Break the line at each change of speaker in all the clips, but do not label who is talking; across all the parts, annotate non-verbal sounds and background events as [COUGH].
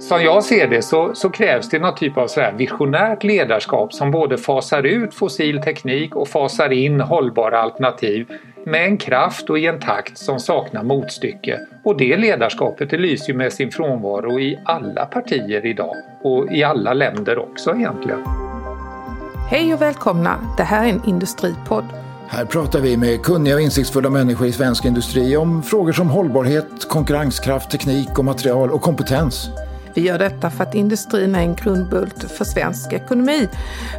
Som jag ser det så, så, krävs det någon typ av så här visionärt ledarskap som både fasar ut fossil teknik och fasar in hållbara alternativ med en kraft och i en takt som saknar motstycke. Och det ledarskapet det lyser med sin frånvaro i alla partier idag och i alla länder också egentligen.
Hej och välkomna! Det här är en industripodd.
Här pratar vi med kunniga och insiktsfulla människor i svensk industri om frågor som hållbarhet, konkurrenskraft, teknik och material och kompetens.
Vi gör detta för att industrin är en grundbult för svensk ekonomi.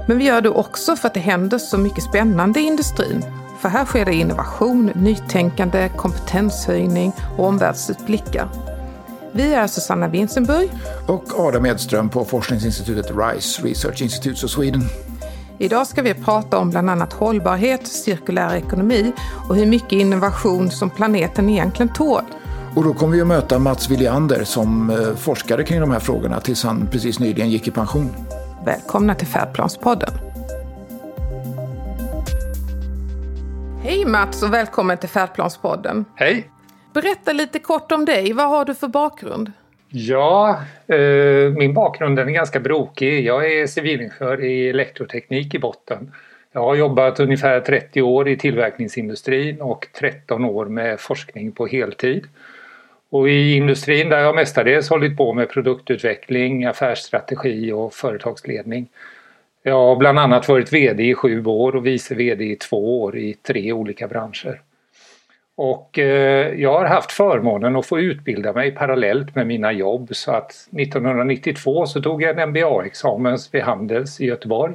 Men vi gör det också för att det händer så mycket spännande i industrin. För här sker det innovation, nytänkande, kompetenshöjning och omvärldsutblickar. Vi är Susanna Winsenburg
och Adam Edström på forskningsinstitutet RISE, Research Institutes of Sweden.
Idag ska vi prata om bland annat hållbarhet, cirkulär ekonomi och hur mycket innovation som planeten egentligen tål.
Och då kommer vi att möta Mats Williander som eh, forskare kring de här frågorna tills han precis nyligen gick i pension.
Välkomna till Färdplanspodden. Hej Mats och välkommen till Färdplanspodden.
Hej!
Berätta lite kort om dig. Vad har du för bakgrund?
Ja, eh, min bakgrund är ganska brokig. Jag är civilingenjör i elektroteknik i botten. Jag har jobbat ungefär 30 år i tillverkningsindustrin och 13 år med forskning på heltid. Och i industrin där jag mestadels hållit på med produktutveckling, affärsstrategi och företagsledning. Jag har bland annat varit VD i sju år och vice VD i två år i tre olika branscher. Och eh, jag har haft förmånen att få utbilda mig parallellt med mina jobb så att 1992 så tog jag en MBA-examen vid Handels i Göteborg.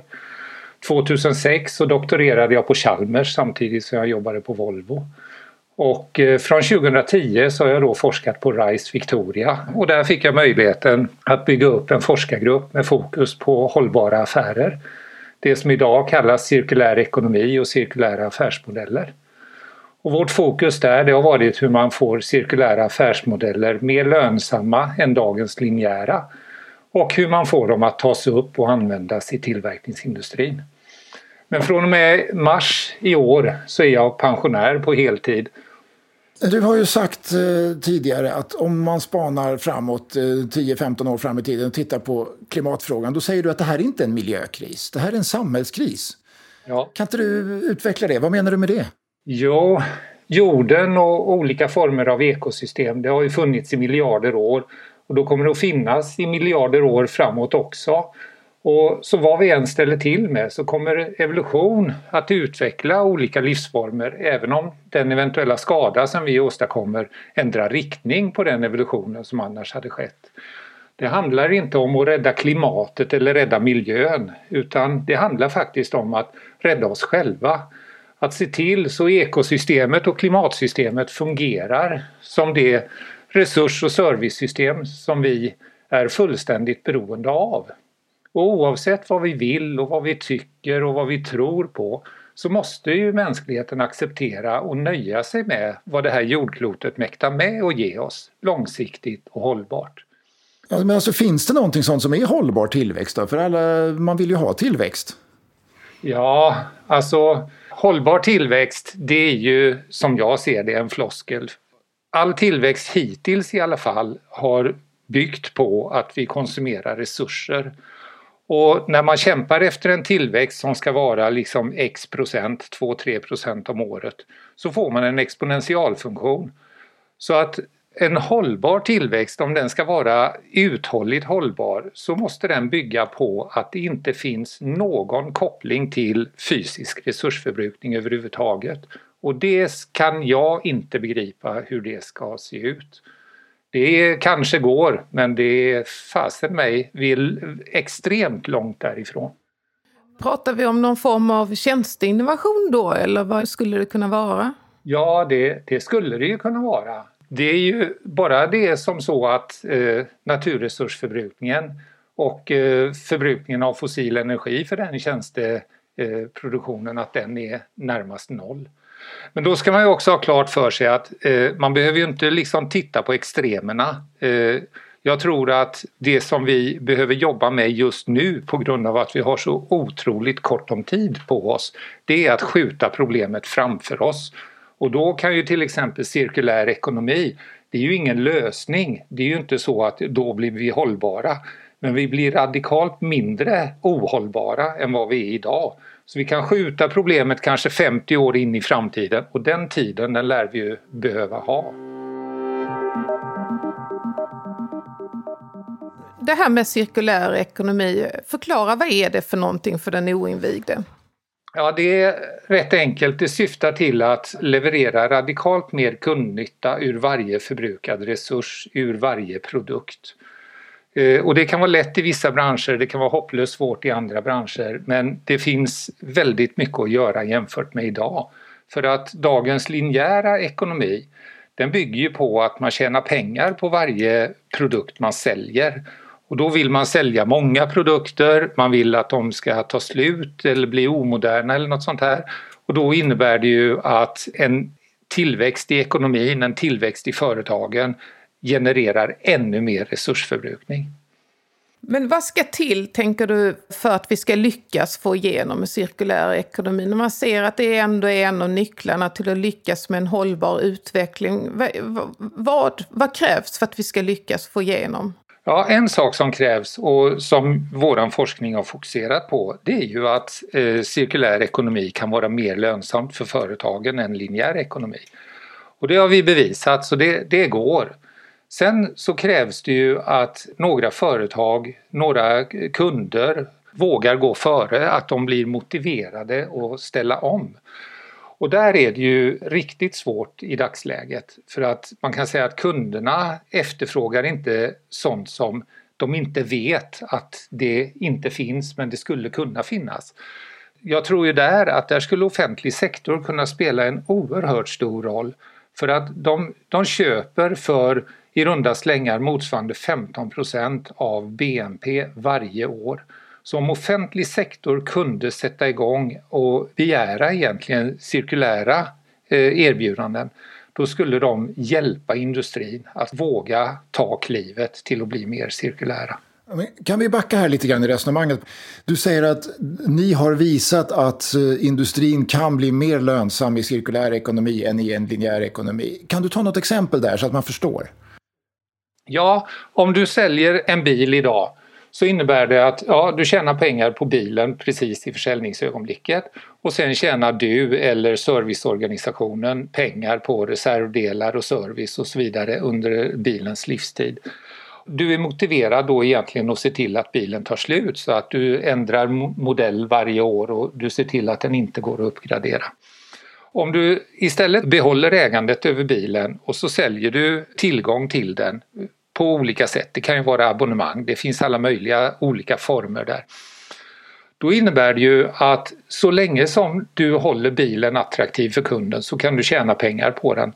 2006 så doktorerade jag på Chalmers samtidigt som jag jobbade på Volvo. Och eh, från 2010 så har jag då forskat på RISE Victoria och där fick jag möjligheten att bygga upp en forskargrupp med fokus på hållbara affärer. Det som idag kallas cirkulär ekonomi och cirkulära affärsmodeller. Och vårt fokus där det har varit hur man får cirkulära affärsmodeller mer lönsamma än dagens linjära och hur man får dem att tas upp och användas i tillverkningsindustrin. Men från och med mars i år så är jag pensionär på heltid.
Du har ju sagt eh, tidigare att om man spanar framåt eh, 10-15 år fram i tiden och tittar på klimatfrågan då säger du att det här är inte en miljökris, det här är en samhällskris. Ja. Kan inte du utveckla det? Vad menar du med det?
Jo, jorden och olika former av ekosystem det har ju funnits i miljarder år och då kommer det att finnas i miljarder år framåt också. Och så vad vi än ställer till med så kommer evolution att utveckla olika livsformer även om den eventuella skada som vi åstadkommer ändrar riktning på den evolutionen som annars hade skett. Det handlar inte om att rädda klimatet eller rädda miljön utan det handlar faktiskt om att rädda oss själva. Att se till så ekosystemet och klimatsystemet fungerar som det resurs och servicesystem som vi är fullständigt beroende av. Och oavsett vad vi vill och vad vi tycker och vad vi tror på så måste ju mänskligheten acceptera och nöja sig med vad det här jordklotet mäktar med och ge oss långsiktigt och hållbart.
men alltså, finns det någonting sånt som är hållbar tillväxt då? För alla, man vill ju ha tillväxt.
Ja, alltså hållbar tillväxt det är ju som jag ser det en floskel. All tillväxt hittills i alla fall har byggt på att vi konsumerar resurser och när man kämpar efter en tillväxt som ska vara liksom x procent, 2-3 procent om året, så får man en exponentialfunktion. Så att en hållbar tillväxt, om den ska vara uthålligt hållbar, så måste den bygga på att det inte finns någon koppling till fysisk resursförbrukning överhuvudtaget. Och det kan jag inte begripa hur det ska se ut. Det kanske går, men det är fasen mig vill extremt långt därifrån.
Pratar vi om någon form av tjänsteinnovation då, eller vad skulle det kunna vara?
Ja, det, det skulle det ju kunna vara. Det är ju bara det som så att eh, naturresursförbrukningen och eh, förbrukningen av fossil energi för den tjänsteproduktionen, eh, att den är närmast noll. Men då ska man ju också ha klart för sig att eh, man behöver ju inte liksom titta på extremerna. Eh, jag tror att det som vi behöver jobba med just nu på grund av att vi har så otroligt kort om tid på oss det är att skjuta problemet framför oss. Och då kan ju till exempel cirkulär ekonomi Det är ju ingen lösning. Det är ju inte så att då blir vi hållbara. Men vi blir radikalt mindre ohållbara än vad vi är idag. Så vi kan skjuta problemet kanske 50 år in i framtiden och den tiden den lär vi ju behöva ha.
Det här med cirkulär ekonomi, förklara vad är det för någonting för den oinvigde?
Ja, det är rätt enkelt. Det syftar till att leverera radikalt mer kundnytta ur varje förbrukad resurs, ur varje produkt. Eh, och det kan vara lätt i vissa branscher, det kan vara hopplöst svårt i andra branscher men det finns väldigt mycket att göra jämfört med idag. För att dagens linjära ekonomi den bygger ju på att man tjänar pengar på varje produkt man säljer. Och då vill man sälja många produkter, man vill att de ska ta slut eller bli omoderna eller något sånt här. Och då innebär det ju att en tillväxt i ekonomin, en tillväxt i företagen genererar ännu mer resursförbrukning.
Men vad ska till, tänker du, för att vi ska lyckas få igenom en cirkulär ekonomi? När man ser att det ändå är en av nycklarna till att lyckas med en hållbar utveckling. Vad, vad, krävs för att vi ska lyckas få igenom?
Ja, en sak som krävs och som vår forskning har fokuserat på det är ju att eh, cirkulär ekonomi kan vara mer lönsamt för företagen än linjär ekonomi. Och det har vi bevisat så det, det går. Sen så krävs det ju att några företag, några kunder vågar gå före, att de blir motiverade att ställa om. Och där är det ju riktigt svårt i dagsläget för att man kan säga att kunderna efterfrågar inte sånt som de inte vet att det inte finns men det skulle kunna finnas. Jag tror ju där att där skulle offentlig sektor kunna spela en oerhört stor roll för att de, de köper för i runda slängar motsvarande 15% av BNP varje år. Så om offentlig sektor kunde sätta igång och begära egentligen cirkulära eh, erbjudanden då skulle de hjälpa industrin att våga ta klivet till att bli mer cirkulära.
Kan vi backa här lite grann i resonemanget? Du säger att ni har visat att eh, industrin kan bli mer lönsam i cirkulär ekonomi än i en linjär ekonomi. Kan du ta något exempel där så att man förstår?
Ja, om du säljer en bil idag så innebär det att ja, du tjänar pengar på bilen precis i försäljningsögonblicket och sen tjänar du eller serviceorganisationen pengar på reservdelar och service och så vidare under bilens livstid. Du är motiverad då egentligen att se till att bilen tar slut så att du ändrar modell varje år och du ser till att den inte går att uppgradera. Om du istället behåller ägandet över bilen och så säljer du tillgång till den på olika sätt. Det kan ju vara abonnemang, det finns alla möjliga olika former där. Då innebär det ju att så länge som du håller bilen attraktiv för kunden så kan du tjäna pengar på den.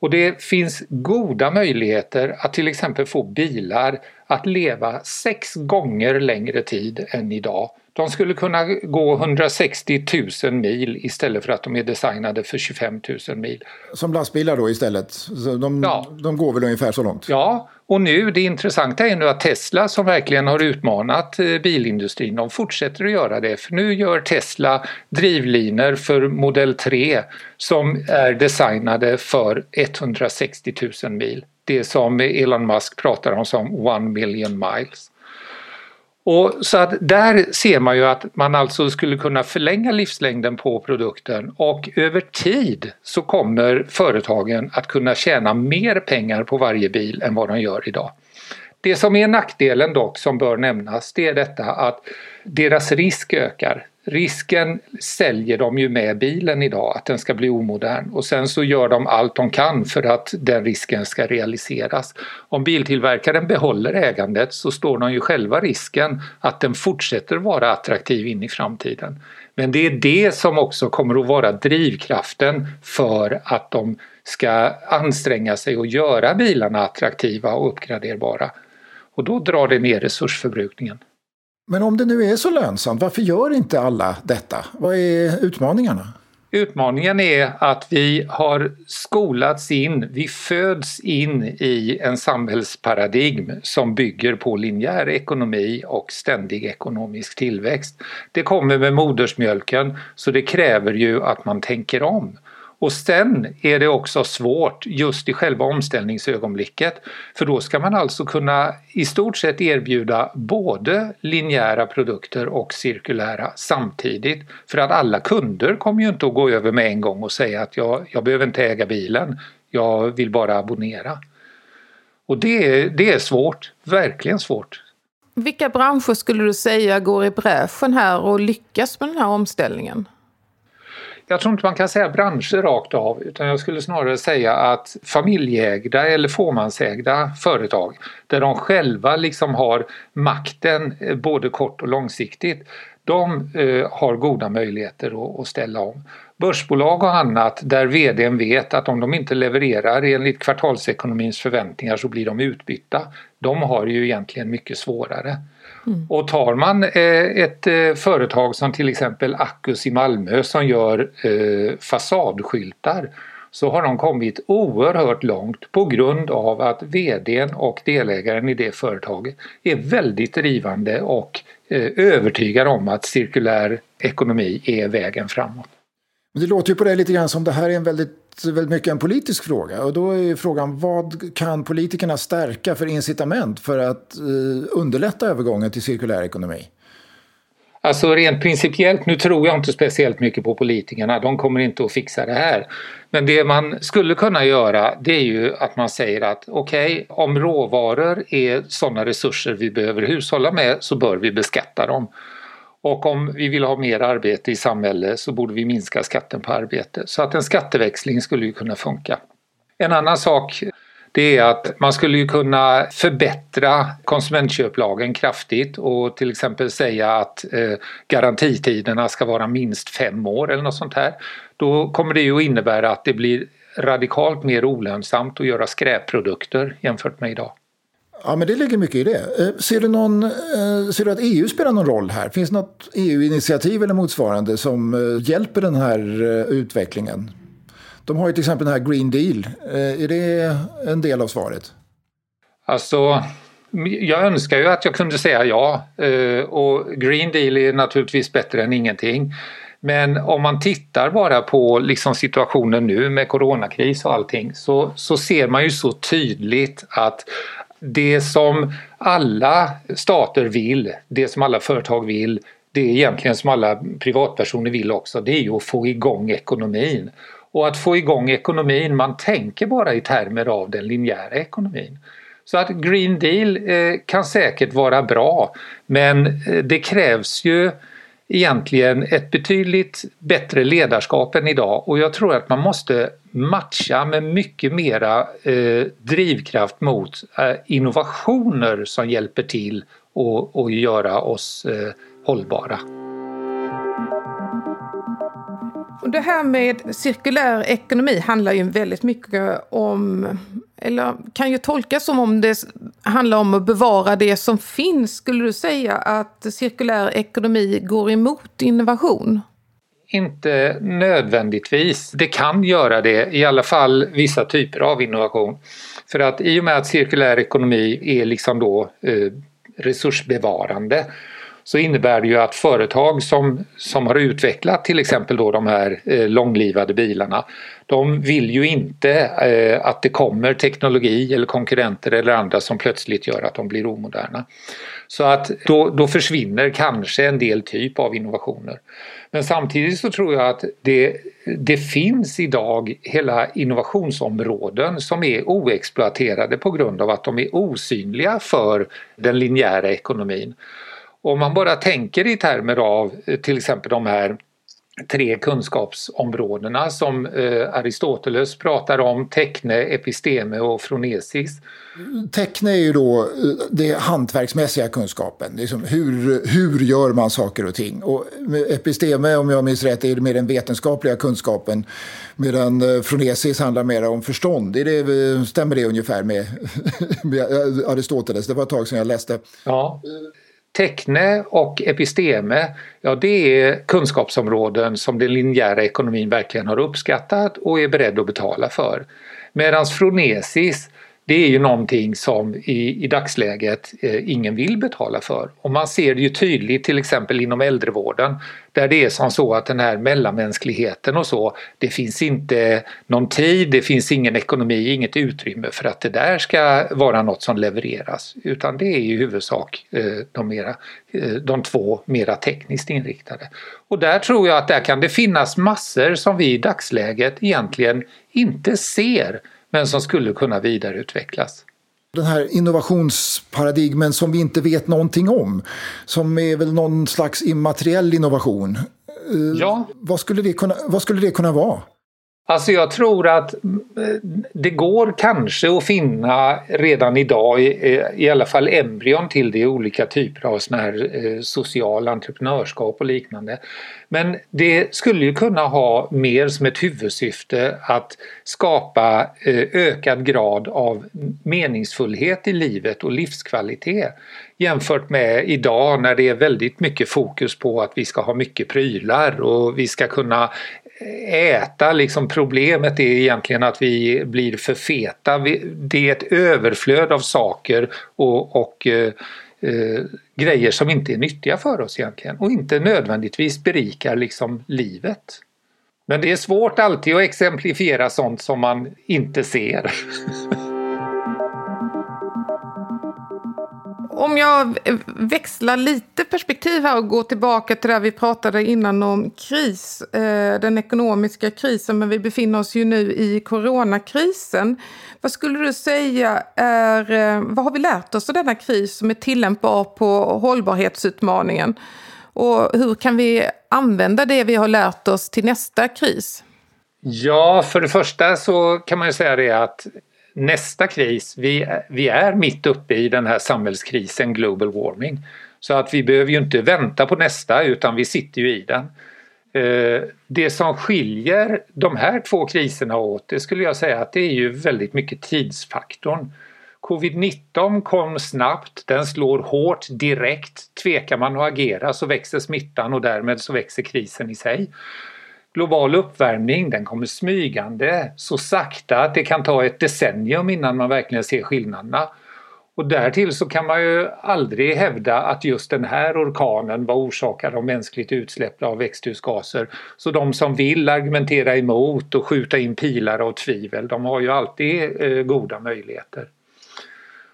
Och det finns goda möjligheter att till exempel få bilar att leva sex gånger längre tid än idag de skulle kunna gå 160 000 mil istället för att de är designade för 25 000 mil.
Som lastbilar då istället? De, ja. de går väl ungefär så långt?
Ja, och nu det intressanta är nu att Tesla som verkligen har utmanat eh, bilindustrin, de fortsätter att göra det. För nu gör Tesla drivlinor för modell 3 som är designade för 160 000 mil. Det som Elon Musk pratar om som one million miles. Och så att där ser man ju att man alltså skulle kunna förlänga livslängden på produkten och över tid så kommer företagen att kunna tjäna mer pengar på varje bil än vad de gör idag. Det som är nackdelen dock som bör nämnas det är detta att deras risk ökar risken säljer de ju med bilen idag, att den ska bli omodern och sen så gör de allt de kan för att den risken ska realiseras. Om biltillverkaren behåller ägandet så står de ju själva risken att den fortsätter vara attraktiv in i framtiden. Men det är det som också kommer att vara drivkraften för att de ska anstränga sig och göra bilarna attraktiva och uppgraderbara. Och då drar det ner resursförbrukningen.
Men om det nu är så lönsamt, varför gör inte alla detta? Vad är utmaningarna?
Utmaningen är att vi har skolats in, vi föds in i en samhällsparadigm som bygger på linjär ekonomi och ständig ekonomisk tillväxt. Det kommer med modersmjölken så det kräver ju att man tänker om. Och sen är det också svårt just i själva omställningsögonblicket för då ska man alltså kunna i stort sett erbjuda både linjära produkter och cirkulära samtidigt. För att alla kunder kommer ju inte att gå över med en gång och säga att jag, jag behöver inte äga bilen, jag vill bara abonnera. Och det, det är svårt, verkligen svårt.
Vilka branscher skulle du säga går i bräschen här och lyckas med den här omställningen?
Jag tror inte man kan säga branscher rakt av utan jag skulle snarare säga att familjeägda eller fåmansägda företag där de själva liksom har makten eh, både kort och långsiktigt de eh, har goda möjligheter att, att ställa om. Börsbolag och annat där vdn vet att om de inte levererar enligt kvartalsekonomins förväntningar så blir de utbytta. De har ju egentligen mycket svårare. Mm. Och tar man eh, ett eh, företag som till exempel Ackus i Malmö som gör eh, fasadskyltar så har de kommit oerhört långt på grund av att VDn och delägaren i det företaget är väldigt drivande och övertygade om att cirkulär ekonomi är vägen framåt.
Det låter ju på det lite grann som det här är en väldigt, väldigt mycket en politisk fråga. Och då är frågan vad kan politikerna stärka för incitament för att eh, underlätta övergången till cirkulär ekonomi?
Alltså rent principiellt, nu tror jag inte speciellt mycket på politikerna, de kommer inte att fixa det här. Men det man skulle kunna göra det är ju att man säger att okej, okay, om råvaror är sådana resurser vi behöver hushålla med så bör vi beskatta dem. Och om vi vill ha mer arbete i samhället så borde vi minska skatten på arbete. Så att en skatteväxling skulle ju kunna funka. En annan sak det är att man skulle ju kunna förbättra konsumentköplagen kraftigt och till exempel säga att eh, garantitiderna ska vara minst fem år eller något sånt här. Då kommer det ju att innebära att det blir radikalt mer olönsamt att göra skräpprodukter jämfört med idag.
Ja, men det ligger mycket i det. Eh, ser du, någon, eh, ser du att EU spelar någon roll här? Finns det något EU-initiativ eller motsvarande som eh, hjälper den här utvecklingen? De har ju till exempel den här Green Deal. Är det en del av svaret?
Alltså, jag önskar ju att jag kunde säga ja. Och Green Deal är naturligtvis bättre än ingenting. Men om man tittar bara på liksom situationen nu med coronakris och allting så, så ser man ju så tydligt att det som alla stater vill, det som alla företag vill, det är egentligen som alla privatpersoner vill också, det är ju att få igång ekonomin. Och att få igång ekonomin, man tänker bara i termer av den linjära ekonomin. Så att Green Deal eh, kan säkert vara bra men eh, det krävs ju egentligen ett betydligt bättre ledarskap än idag och jag tror att man måste matcha med mycket mera eh, drivkraft mot eh, innovationer som hjälper till att göra oss eh, hållbara.
Det här med cirkulär ekonomi handlar ju väldigt mycket om, eller kan ju tolkas som om det handlar om att bevara det som finns. Skulle du säga att cirkulär ekonomi går emot innovation?
Inte nödvändigtvis. Det kan göra det, i alla fall vissa typer av innovation. För att i och med att cirkulär ekonomi är liksom då eh, resursbevarande så innebär det ju att företag som, som har utvecklat till exempel då de här eh, långlivade bilarna de vill ju inte eh, att det kommer teknologi eller konkurrenter eller andra som plötsligt gör att de blir omoderna. Så att då, då försvinner kanske en del typ av innovationer. Men samtidigt så tror jag att det, det finns idag hela innovationsområden som är oexploaterade på grund av att de är osynliga för den linjära ekonomin. Om man bara tänker i termer av eh, till exempel de här tre kunskapsområdena som eh, Aristoteles pratar om, tekne, episteme och fronesis.
Tekne är ju då eh, det hantverksmässiga kunskapen, liksom hur, hur gör man saker och ting. Och episteme, om jag minns rätt, är mer den vetenskapliga kunskapen medan fronesis handlar mer om förstånd. Är det, stämmer det ungefär med, [LAUGHS] med Aristoteles? Det var ett tag sedan jag läste.
Ja. Tekne och episteme, ja det är kunskapsområden som den linjära ekonomin verkligen har uppskattat och är beredd att betala för. Medan fronesis, det är ju någonting som i, i dagsläget eh, ingen vill betala för. Och man ser det ju tydligt till exempel inom äldrevården där det är som så att den här mellanmänskligheten och så, det finns inte någon tid, det finns ingen ekonomi, inget utrymme för att det där ska vara något som levereras utan det är i huvudsak eh, de, mera, eh, de två mera tekniskt inriktade. Och där tror jag att där kan det finnas massor som vi i dagsläget egentligen inte ser men som skulle kunna vidareutvecklas.
Den här innovationsparadigmen som vi inte vet någonting om, som är väl någon slags immateriell innovation. Eh, ja. Vad skulle det kunna, vad skulle det kunna vara?
Alltså jag tror att eh, det går kanske att finna redan idag eh, i, alla fall embryon till det i olika typer av sån här eh, social entreprenörskap och liknande. Men det skulle ju kunna ha mer som ett huvudsyfte att skapa ökad grad av meningsfullhet i livet och livskvalitet jämfört med idag när det är väldigt mycket fokus på att vi ska ha mycket prylar och vi ska kunna äta. Liksom problemet är egentligen att vi blir för feta. Det är ett överflöd av saker och, och eh, eh, grejer som inte är nyttiga för oss egentligen och inte nödvändigtvis berikar liksom livet. Men det är svårt alltid att exemplifiera sånt som man inte ser. [LAUGHS]
om jag eh, växlar lite perspektiv här och går tillbaka till det vi pratade innan om kris, eh, den ekonomiska krisen, men vi befinner oss ju nu i coronakrisen. Vad skulle du säga är, eh, vad har vi lärt oss av denna kris som är tillämpbar på hållbarhetsutmaningen? Och hur kan vi använda det vi har lärt oss till nästa kris?
Ja, för det första så kan man ju säga det att nästa kris, vi, vi är mitt uppe i den här samhällskrisen global warming. Så att vi behöver ju inte vänta på nästa utan vi sitter ju i den. Eh, det som skiljer de här två kriserna åt det skulle jag säga att det är ju väldigt mycket tidsfaktorn. Covid-19 kom snabbt, den slår hårt direkt. Tvekar man att agera så växer smittan och därmed så växer krisen i sig global uppvärmning den kommer smygande så sakta att det kan ta ett decennium innan man verkligen ser skillnaderna. Och därtill så kan man ju aldrig hävda att just den här orkanen var orsakad av mänskligt utsläpp av växthusgaser. Så de som vill argumentera emot och skjuta in pilar av tvivel, de har ju alltid eh, goda möjligheter.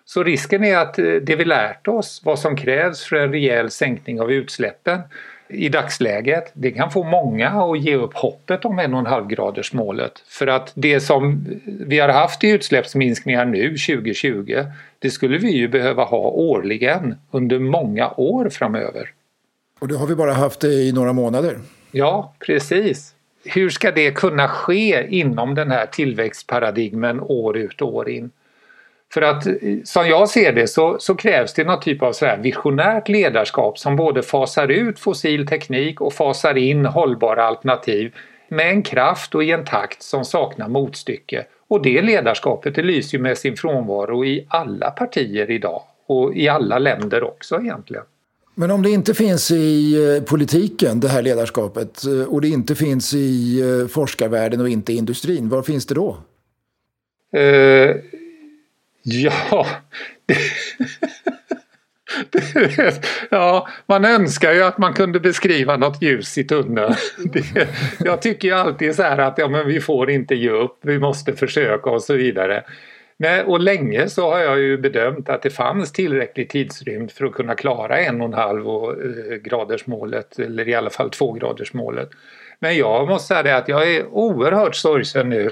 Så risken är att eh, det vi lärt oss, vad som krävs för en rejäl sänkning av utsläppen, i dagsläget. Det kan få många att ge upp hoppet om 1,5 graders målet. För att det som vi har haft i utsläppsminskningar nu 2020 det skulle vi ju behöva ha årligen under många år framöver.
Och det har vi bara haft det i några månader.
Ja, precis. Hur ska det kunna ske inom den här tillväxtparadigmen år ut och år in? För att som jag ser det så, så krävs det någon typ av så här visionärt ledarskap som både fasar ut fossil teknik och fasar in hållbara alternativ med en kraft och i en takt som saknar motstycke. Och det ledarskapet det lyser med sin frånvaro i alla partier idag och i alla länder också egentligen.
Men om det inte finns i eh, politiken, det här ledarskapet, eh, och det inte finns i eh, forskarvärlden och inte i industrin, var finns det då?
Uh, Ja, ja, man önskar ju att man kunde beskriva något ljus i tunneln. jag tycker ju alltid så här att ja, men vi får inte ge upp, vi måste försöka och så vidare. Men, och länge så har jag ju bedömt att det fanns tillräcklig tidsrymd för att kunna klara en och en halv eh, gradersmålet eller i alla fall två gradersmålet. Men jag måste säga det att jag är oerhört sorgsen nu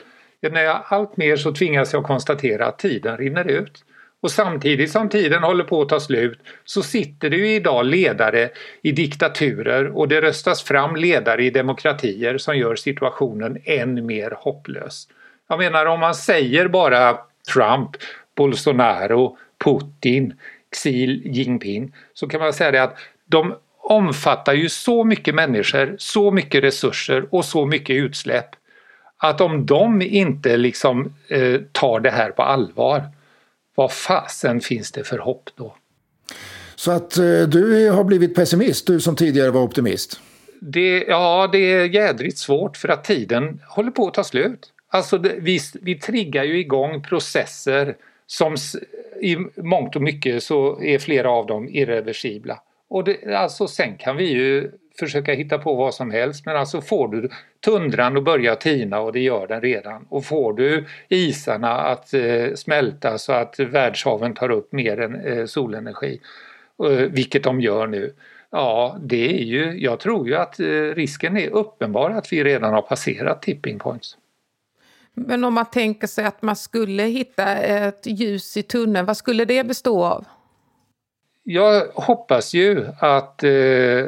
när jag allt mer så tvingas jag konstatera att tiden rinner ut. Och samtidigt som tiden håller på att ta slut så sitter det ju idag ledare i diktaturer och det röstas fram ledare i demokratier som gör situationen än mer hopplös. Jag menar om man säger bara Trump, Bolsonaro, Putin, Xi Jinping så kan man säga det att de omfattar ju så mycket människor, så mycket resurser och så mycket utsläpp att om de inte liksom eh, tar det här på allvar, vad fasen finns det för hopp då?
Så att eh, du har blivit pessimist, du som tidigare var optimist?
Det, ja, det är jädrigt svårt för att tiden håller på att ta slut. Alltså det, vi, vi triggar ju igång processer som i mångt och mycket så är flera av dem irreversibla. Och det, alltså sen kan vi ju försöka hitta på vad som helst men alltså får du tundran att börja tina och det gör den redan och får du isarna att eh, smälta så att världshaven tar upp mer än eh, solenergi, eh, vilket de gör nu. Ja, det är ju, jag tror ju att eh, risken är uppenbar att vi redan har passerat tipping points.
Men om man tänker sig att man skulle hitta ett ljus i tunneln, vad skulle det bestå av?
Jag hoppas ju att eh,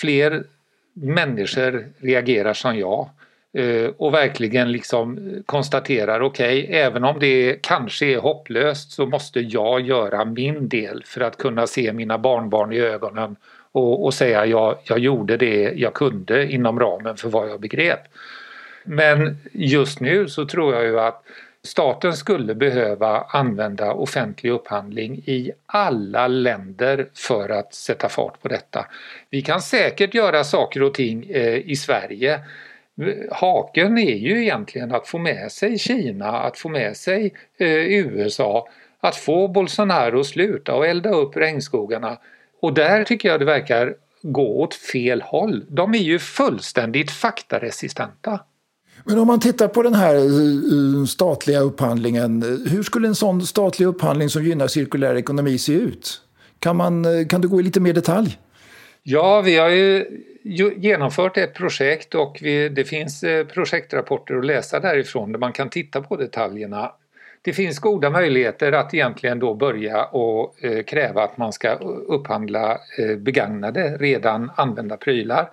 fler människor reagerar som jag eh, och verkligen liksom konstaterar okej, okay, även om det kanske är hopplöst så måste jag göra min del för att kunna se mina barnbarn i ögonen och, och säga jag, jag gjorde det jag kunde inom ramen för vad jag begrep. Men just nu så tror jag ju att staten skulle behöva använda offentlig upphandling i alla länder för att sätta fart på detta. Vi kan säkert göra saker och ting eh, i Sverige Haken är ju egentligen att få med sig Kina, att få med sig eh, USA, att få Bolsonaro att sluta och elda upp regnskogarna. Och där tycker jag det verkar gå åt fel håll. De är ju fullständigt faktaresistenta.
Men om man tittar på den här eh, eh, statliga upphandlingen, eh, hur skulle en sån statlig upphandling som gynnar cirkulär ekonomi se ut? Kan, man, kan du gå i lite mer detalj?
Ja, vi har ju genomfört ett projekt och vi, det finns projektrapporter att läsa därifrån där man kan titta på detaljerna. Det finns goda möjligheter att egentligen då börja och kräva att man ska upphandla begagnade, redan använda prylar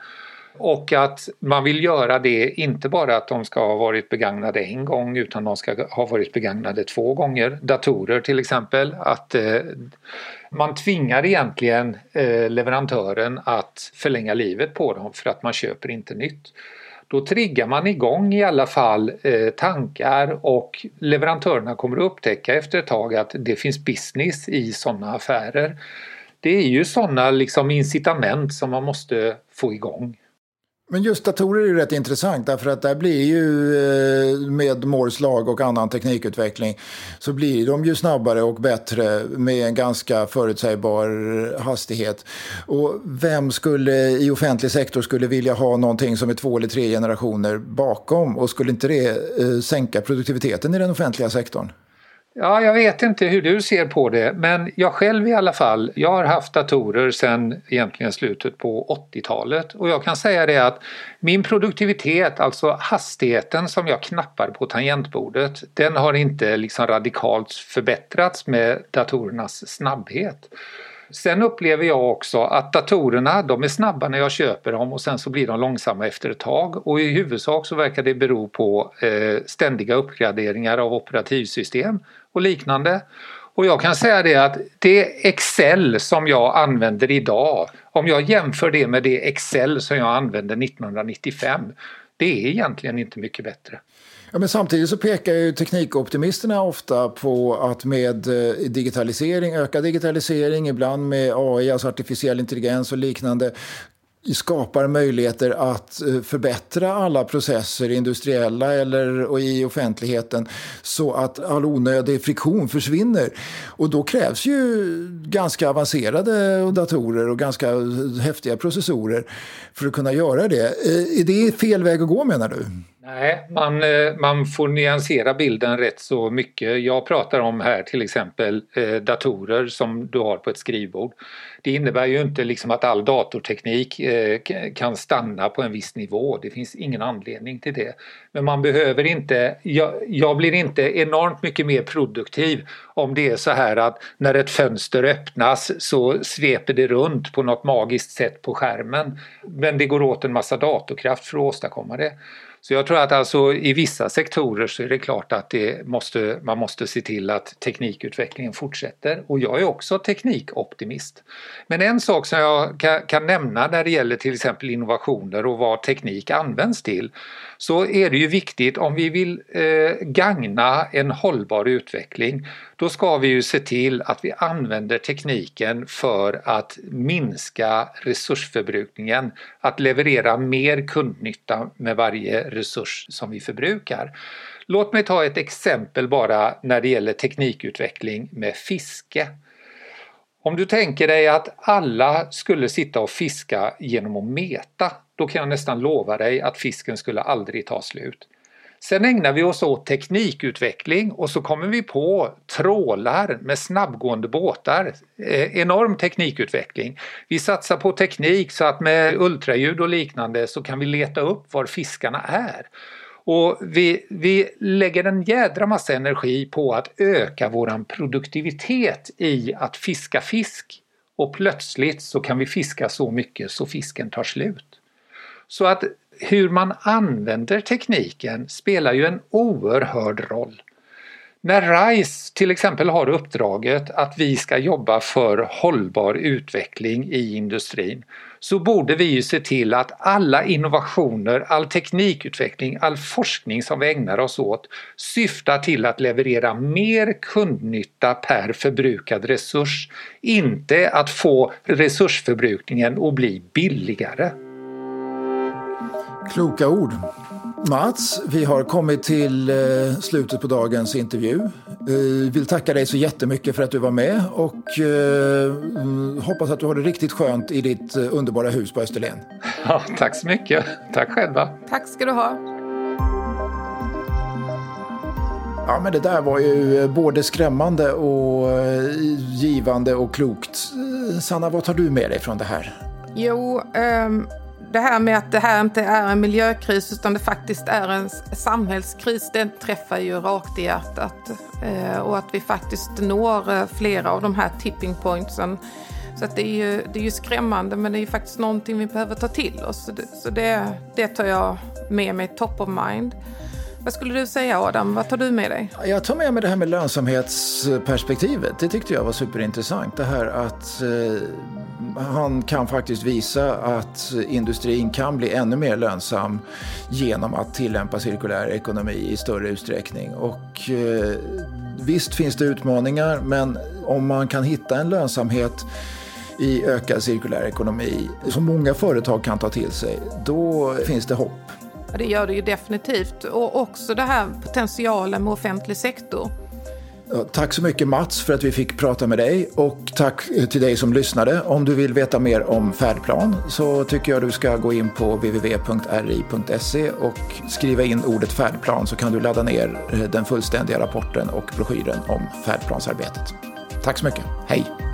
och att man vill göra det inte bara att de ska ha varit begagnade en gång utan de ska ha varit begagnade två gånger. Datorer till exempel. Att eh, man tvingar egentligen eh, leverantören att förlänga livet på dem för att man köper inte nytt. Då triggar man igång i alla fall eh, tankar och leverantörerna kommer att upptäcka efter ett tag att det finns business i sådana affärer. Det är ju sådana liksom incitament som man måste få igång.
Men just datorer är ju rätt intressant därför att där blir ju eh, med Moores lag och annan teknikutveckling så blir de ju snabbare och bättre med en ganska förutsägbar hastighet. Och vem skulle i offentlig sektor skulle vilja ha någonting som är två eller tre generationer bakom och skulle inte det eh, sänka produktiviteten i den offentliga sektorn?
Ja, jag vet inte hur du ser på det men jag själv i alla fall, jag har haft datorer sedan egentligen slutet på 80-talet och jag kan säga det att min produktivitet, alltså hastigheten som jag knappar på tangentbordet, den har inte liksom radikalt förbättrats med datorernas snabbhet. Sen upplever jag också att datorerna de är snabba när jag köper dem och sen så blir de långsamma efter ett tag. Och i huvudsak så verkar det bero på eh, ständiga uppgraderingar av operativsystem och liknande. Och jag kan säga det att det Excel som jag använder idag, om jag jämför det med det Excel som jag använde 1995, det är egentligen inte mycket bättre.
Ja, men samtidigt så pekar ju teknikoptimisterna ofta på att med eh, digitalisering, ökad digitalisering, ibland med AI, alltså artificiell intelligens och liknande, skapar möjligheter att eh, förbättra alla processer, industriella eller och i offentligheten, så att all onödig friktion försvinner. Och då krävs ju ganska avancerade datorer och ganska häftiga processorer för att kunna göra det. Eh, är det fel väg att gå menar du?
Nej, man, eh, man får nyansera bilden rätt så mycket. Jag pratar om här till exempel eh, datorer som du har på ett skrivbord. Det innebär ju inte liksom att all datorteknik eh, kan stanna på en viss nivå. Det finns ingen anledning till det. Men man behöver inte, jag, jag blir inte enormt mycket mer produktiv om det är så här att när ett fönster öppnas så sveper det runt på något magiskt sätt på skärmen. Men det går åt en massa datorkraft för att åstadkomma det. Så jag tror att alltså i vissa sektorer så är det klart att det måste, man måste se till att teknikutvecklingen fortsätter och jag är också teknikoptimist. Men en sak som jag kan, kan nämna när det gäller till exempel innovationer och vad teknik används till så är det ju viktigt om vi vill eh, gagna en hållbar utveckling då ska vi ju se till att vi använder tekniken för att minska resursförbrukningen, att leverera mer kundnytta med varje resurs som vi förbrukar. Låt mig ta ett exempel bara när det gäller teknikutveckling med fiske. Om du tänker dig att alla skulle sitta och fiska genom att meta, då kan jag nästan lova dig att fisken skulle aldrig ta slut. Sen ägnar vi oss åt teknikutveckling och så kommer vi på trålar med snabbgående båtar. Eh, enorm teknikutveckling. Vi satsar på teknik så att med ultraljud och liknande så kan vi leta upp var fiskarna är. Och vi, vi lägger en jädra massa energi på att öka våran produktivitet i att fiska fisk. Och plötsligt så kan vi fiska så mycket så fisken tar slut. Så att hur man använder tekniken spelar ju en oerhörd roll. När RISE till exempel har uppdraget att vi ska jobba för hållbar utveckling i industrin så borde vi ju se till att alla innovationer, all teknikutveckling, all forskning som vi ägnar oss åt syftar till att leverera mer kundnytta per förbrukad resurs. Inte att få resursförbrukningen att bli billigare.
Kloka ord. Mats, vi har kommit till eh, slutet på dagens intervju. Eh, vill tacka dig så jättemycket för att du var med och eh, hoppas att du har det riktigt skönt i ditt underbara hus på Österlen. [LAUGHS]
Ja, tack så mycket. Tack själva.
Tack ska du ha.
Ja, men det där var ju både skrämmande och givande och klokt. Sanna, vad tar du med dig från det här?
Jo, um det här med att det här inte är en miljökris utan det faktiskt är en samhällskris, det träffar ju rakt i hjärtat. Eh, och att vi faktiskt når eh, flera av de här tipping pointsen. Så att det, är ju, det är ju skrämmande men det är ju faktiskt någonting vi behöver ta till oss. Så det, så det, det tar jag med mig top of mind. Vad skulle du säga Adam? Vad tar du med dig?
Jag tar med mig det här med lönsamhetsperspektivet. Det tyckte jag var superintressant. Det här att eh, han kan faktiskt visa att industrin kan bli ännu mer lönsam genom att tillämpa cirkulär ekonomi i större utsträckning. Och eh, visst finns det utmaningar men om man kan hitta en lönsamhet i ökad cirkulär ekonomi som många företag kan ta till sig, då finns det hopp.
Ja, det gör det ju definitivt. Och också det här potentialen med offentlig sektor.
Tack så mycket Mats för att vi fick prata med dig och tack eh, till dig som lyssnade. Om du vill veta mer om färdplan så tycker jag du ska gå in på www.ri.se och skriva in ordet färdplan så kan du ladda ner eh, den fullständiga rapporten och broschyren om färdplansarbetet. Tack så mycket. Hej!